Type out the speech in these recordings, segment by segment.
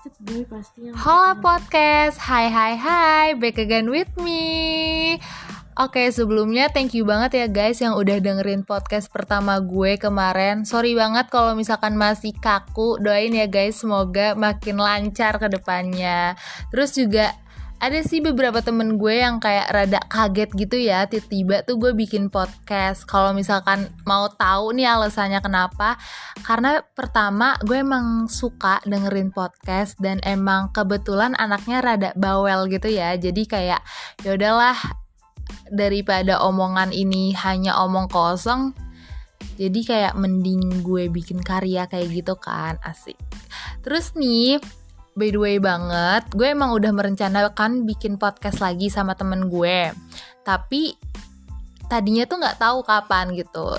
Gue pasti yang Halo podcast, hai hai hai, back again with me. Oke sebelumnya thank you banget ya guys yang udah dengerin podcast pertama gue kemarin. Sorry banget kalau misalkan masih kaku, doain ya guys semoga makin lancar ke depannya. Terus juga ada sih beberapa temen gue yang kayak rada kaget gitu ya tiba-tiba tuh gue bikin podcast. Kalau misalkan mau tahu nih alasannya kenapa karena pertama gue emang suka dengerin podcast dan emang kebetulan anaknya rada bawel gitu ya. Jadi kayak ya udahlah daripada omongan ini hanya omong kosong jadi kayak mending gue bikin karya kayak gitu kan. Asik. Terus nih by the way banget, gue emang udah merencanakan bikin podcast lagi sama temen gue. Tapi tadinya tuh nggak tahu kapan gitu.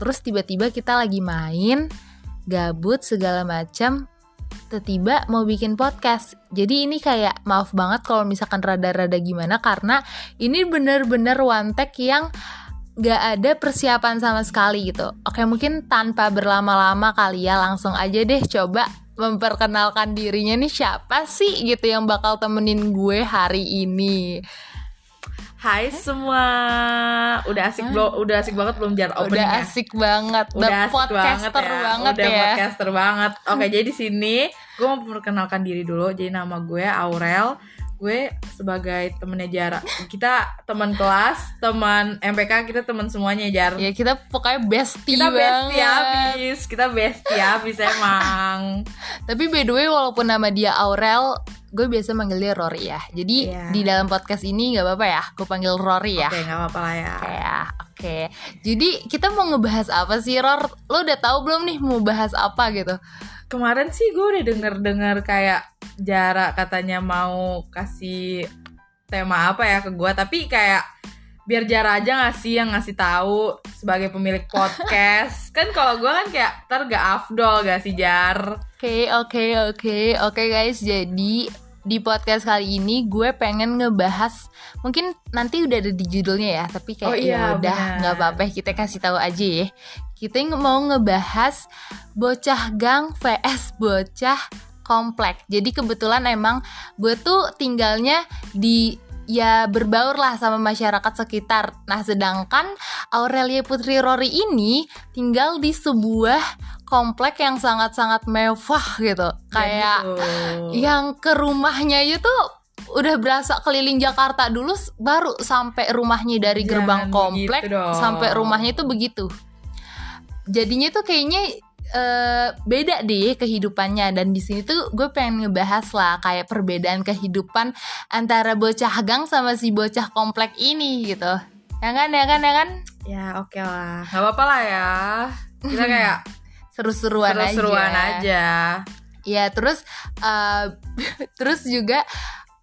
Terus tiba-tiba kita lagi main, gabut segala macam, tiba-tiba mau bikin podcast. Jadi ini kayak maaf banget kalau misalkan rada-rada gimana karena ini bener-bener one take yang gak ada persiapan sama sekali gitu. Oke mungkin tanpa berlama-lama kali ya langsung aja deh coba memperkenalkan dirinya nih siapa sih gitu yang bakal temenin gue hari ini. Hai semua, udah asik belum? Udah asik banget belum jar openingnya? Udah asik banget, udah asik podcaster banget ya. banget udah ya. podcaster banget. Oke, jadi di sini gue mau memperkenalkan diri dulu. Jadi nama gue Aurel. Gue sebagai temennya Jara. Kita teman kelas, teman MPK, kita teman semuanya Jar. Ya kita pokoknya bestie kita bestie habis, kita bestie habis emang. Tapi by the way walaupun nama dia Aurel, gue biasa manggil dia Rory ya. Jadi Iya. di dalam podcast ini nggak apa-apa ya, gue panggil Rory ya. Oke, nggak apa-apa lah ya. Oke ya, oke. Jadi kita mau ngebahas apa sih, Ror? Lo udah tahu belum nih mau bahas apa gitu? Kemarin sih gue udah denger-dengar kayak Jara katanya mau kasih tema apa ya ke gue, tapi kayak biar Jara aja nggak sih yang ngasih tahu sebagai pemilik podcast. kan kalau gue kan kayak ntar gak afdol gak sih Jar? Oke, oke, oke, oke guys. Jadi di podcast kali ini gue pengen ngebahas mungkin nanti udah ada di judulnya ya, tapi kayak Oh iya, ya udah nggak apa-apa kita kasih tahu aja ya. Kita mau ngebahas bocah gang vs bocah komplek. Jadi kebetulan emang gue tuh tinggalnya di ya berbaur lah sama masyarakat sekitar. Nah, sedangkan Aurelia Putri Rory ini tinggal di sebuah komplek yang sangat-sangat mewah gitu. Kayak gitu. yang ke rumahnya itu udah berasa keliling Jakarta dulu baru sampai rumahnya dari Jangan gerbang begitu komplek dong. sampai rumahnya itu begitu. Jadinya tuh kayaknya eh, beda deh kehidupannya dan di sini tuh gue pengen ngebahas lah kayak perbedaan kehidupan antara bocah gang sama si bocah komplek ini gitu. Ya kan, ya kan, ya kan? Ya oke lah, nggak apa-apa lah ya. Kita kayak Seru-seruan aja. seru-seruan aja. Ya terus uh, terus juga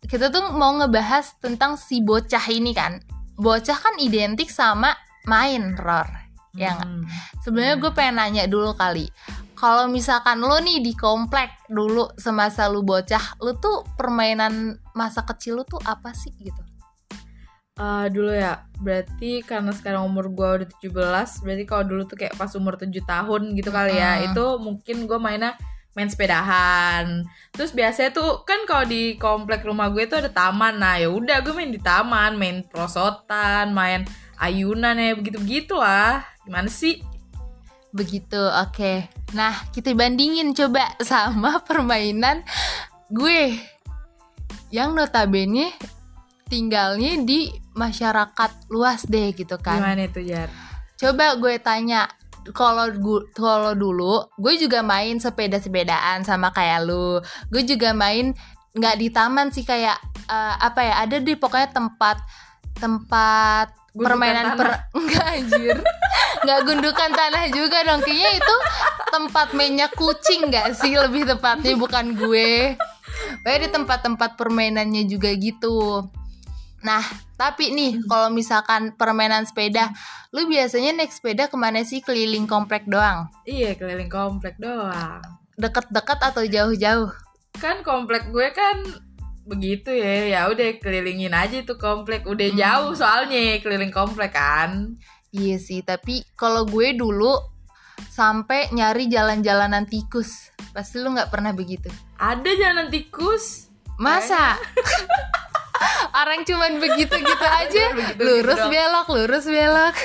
kita tuh mau ngebahas tentang si bocah ini kan. Bocah kan identik sama main ror. Ya? Hmm. Sebenarnya gue pengen nanya dulu kali. Kalau misalkan lo nih di komplek dulu semasa lu bocah, lu tuh permainan masa kecil lu tuh apa sih gitu? Eh, dulu ya, berarti karena sekarang umur gua udah 17 Berarti kalau dulu tuh kayak pas umur 7 tahun gitu kali ya. Itu mungkin gua mainnya main sepedahan Terus biasanya tuh kan kalau di komplek rumah gue tuh ada taman Nah ya udah gue main di taman, main prosotan, main ayunan ya begitu-begitu lah Gimana sih? Begitu, oke. Nah, kita bandingin coba sama permainan gue yang notabene tinggalnya di masyarakat luas deh gitu kan. Gimana itu Jar? Coba gue tanya, kalau kalau dulu gue juga main sepeda-sepedaan sama kayak lu. Gue juga main nggak di taman sih kayak eh, apa ya? Ada di pokoknya tempat tempat Gundukan permainan per tanah. enggak anjir. Nggak gundukan tanah juga dong. Kayaknya itu tempat mainnya kucing nggak sih lebih tepatnya bukan gue. Kayak di tempat-tempat permainannya juga gitu. Nah, tapi nih kalau misalkan permainan sepeda, lu biasanya naik sepeda ke mana sih keliling komplek doang? Iya keliling komplek doang Deket-deket atau jauh-jauh? kan komplek gue kan begitu ya ya udah kelilingin aja tuh komplek udah Hmm. jauh soalnya keliling komplek kan Iya sih, tapi kalau gue dulu sampai nyari jalan-jalanan tikus. Pasti lu nggak pernah begitu. Ada jalanan tikus. Masa? Orang cuman begitu-gitu aja, begitu-gitu lurus doang. belok, lurus belok.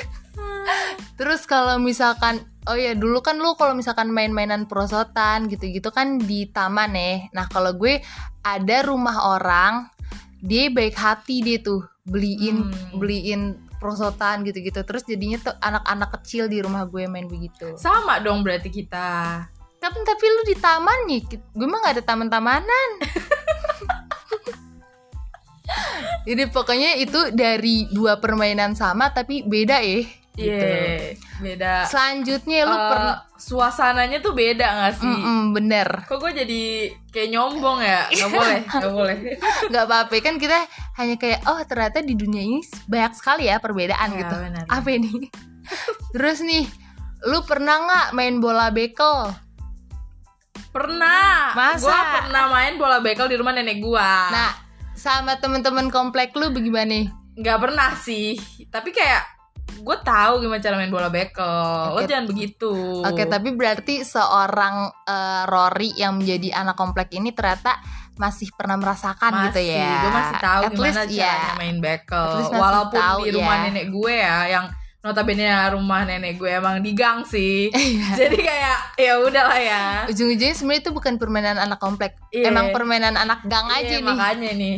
Terus kalau misalkan Oh ya dulu kan lu kalau misalkan main-mainan perosotan gitu-gitu kan di taman ya. Nah kalau gue ada rumah orang, dia baik hati dia tuh beliin Hmm. beliin perosotan gitu-gitu. Terus jadinya tuh anak-anak kecil di rumah gue main begitu. Sama dong berarti kita. Tapi tapi lu di taman nih, gue mah gak ada taman-tamanan. Jadi pokoknya itu dari dua permainan sama tapi beda ya. Iya, Gitu. Beda. Selanjutnya lu Eh, pernah suasananya tuh beda gak sih? Mm-mm, bener Kok gue jadi kayak nyombong ya? Gak boleh, gak boleh. nggak apa-apa kan kita hanya kayak oh ternyata di dunia ini banyak sekali ya perbedaan Ya, gitu benar. apa ini terus nih lu pernah nggak main bola bekel Pernah. Masa? Gue pernah main bola bekel di rumah nenek gua. nah sama temen-temen komplek lu bagaimana nggak pernah sih. Tapi kayak gue tahu gimana cara main bola bekel. Lo Oke. jangan begitu. Oke, tapi berarti seorang eh, Rory yang menjadi anak komplek ini ternyata masih pernah merasakan gitu masih, ya. gue masih tahu At gimana least, caranya ya. main bekel. Walaupun tahu, di rumah ya. nenek gue ya, yang notabene rumah nenek gue emang di gang sih. Iya. Jadi kayak ya udahlah ya. Ujung-ujungnya sebenarnya itu bukan permainan anak komplek, Iya. emang permainan anak gang aja Iya, nih. Makanya nih.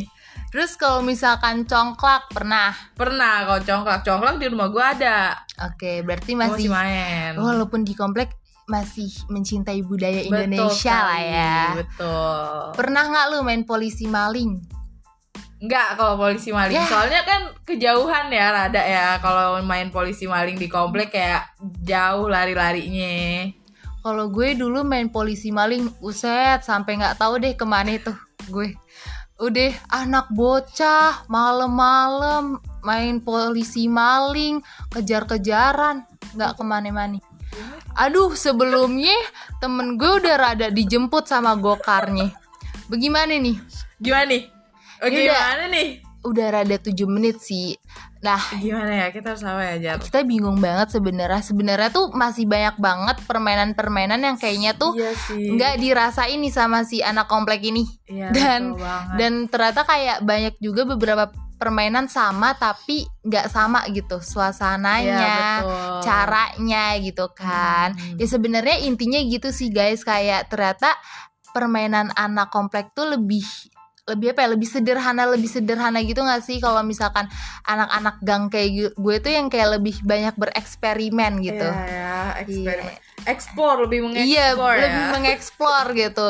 Terus kalau misalkan congklak pernah. Pernah kalau congklak-congklak di rumah gue ada. Oke, berarti masih, masih main. walaupun di komplek masih mencintai budaya Betul Indonesia lah sekali, ya. Betul. Pernah nggak lu main polisi maling? Enggak kalau polisi maling. Ya. Soalnya kan kejauhan ya rada ya kalau main polisi maling di komplek kayak jauh lari-larinya. Kalau gue dulu main polisi maling, uset sampai nggak tahu deh ke mana tuh gue. Udah anak bocah malam-malam main polisi maling, kejar-kejaran, nggak ke mana-mana. Aduh, sebelumnya temen gue udah rada dijemput sama gokarnya. Bagaimana nih? Gimana nih? Yaudah. gimana nih? Udah rada 7 menit sih. Nah, Gimana ya? Kita harus apa ya, Jar? kita bingung banget sebenarnya. Sebenarnya tuh masih banyak banget permainan-permainan yang kayaknya tuh Iya nggak dirasain nih sama si anak komplek ini Iya, dan- dan ternyata kayak banyak juga beberapa permainan sama tapi nggak sama gitu Iya, suasananya betul. caranya gitu kan Hmm. ya sebenarnya intinya gitu sih guys kayak ternyata permainan anak komplek tuh lebih lebih apa ya lebih sederhana lebih sederhana gitu nggak sih kalau misalkan anak-anak gang kayak gu- gue tuh yang kayak lebih banyak bereksperimen gitu Iya, ya, eksperimen. Explore lebih Iya, mengeksplor ya. lebih mengeksplor gitu.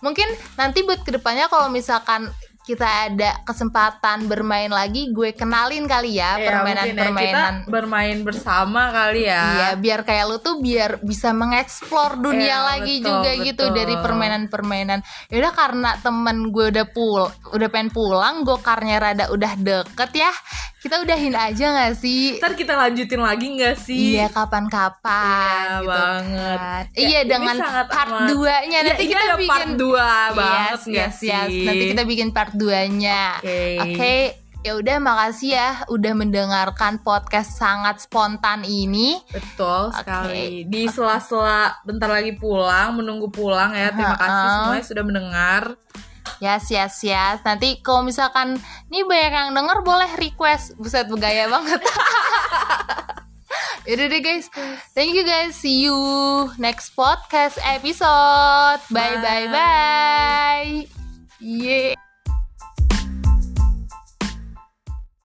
Mungkin nanti buat ke depannya kalau misalkan kita ada kesempatan bermain lagi, gue kenalin kali ya Iya, mungkin ya, permainan-permainan. kita bermain bersama kali ya. Iya, biar kayak lu tuh biar bisa mengeksplor dunia Iya, lagi betul, juga gitu betul. dari permainan-permainan. Yaudah karena temen gue udah pul, udah pengen pulang, gokarnya rada udah deket ya. Kita udahin aja gak sih? Ntar kita lanjutin lagi nggak sih? Iya kapan-kapan Iya, gitu banget. kan. Ya, iya dengan part amat- 2-nya Iya, nanti ini kita bikin part 2 banget yes, yes, sih? yes. Nanti kita bikin part 2-nya. Oke. Oke, ya udah makasih ya udah mendengarkan podcast sangat spontan ini. Betul Oke. sekali. Di sela-sela bentar lagi pulang, menunggu pulang ya. Terima kasih Ha-ha. semuanya sudah mendengar. Yes, yes, yes. Nanti kalau misalkan nih banyak yang denger boleh request. Buset bergaya banget. Yaudah deh guys. Thank you guys. See you next podcast episode. Bye bye Bye. bye. Yeah.